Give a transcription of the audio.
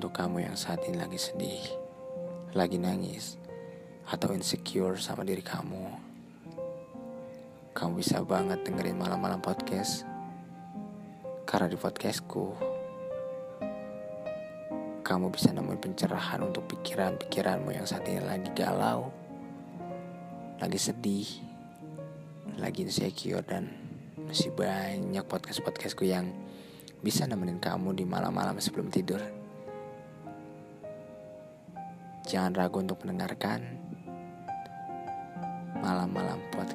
untuk kamu yang saat ini lagi sedih, lagi nangis, atau insecure sama diri kamu. Kamu bisa banget dengerin malam-malam podcast. Karena di podcastku, kamu bisa nemuin pencerahan untuk pikiran-pikiranmu yang saat ini lagi galau, lagi sedih, lagi insecure, dan masih banyak podcast-podcastku yang bisa nemenin kamu di malam-malam sebelum tidur. Jangan ragu untuk mendengarkan malam-malam podcast.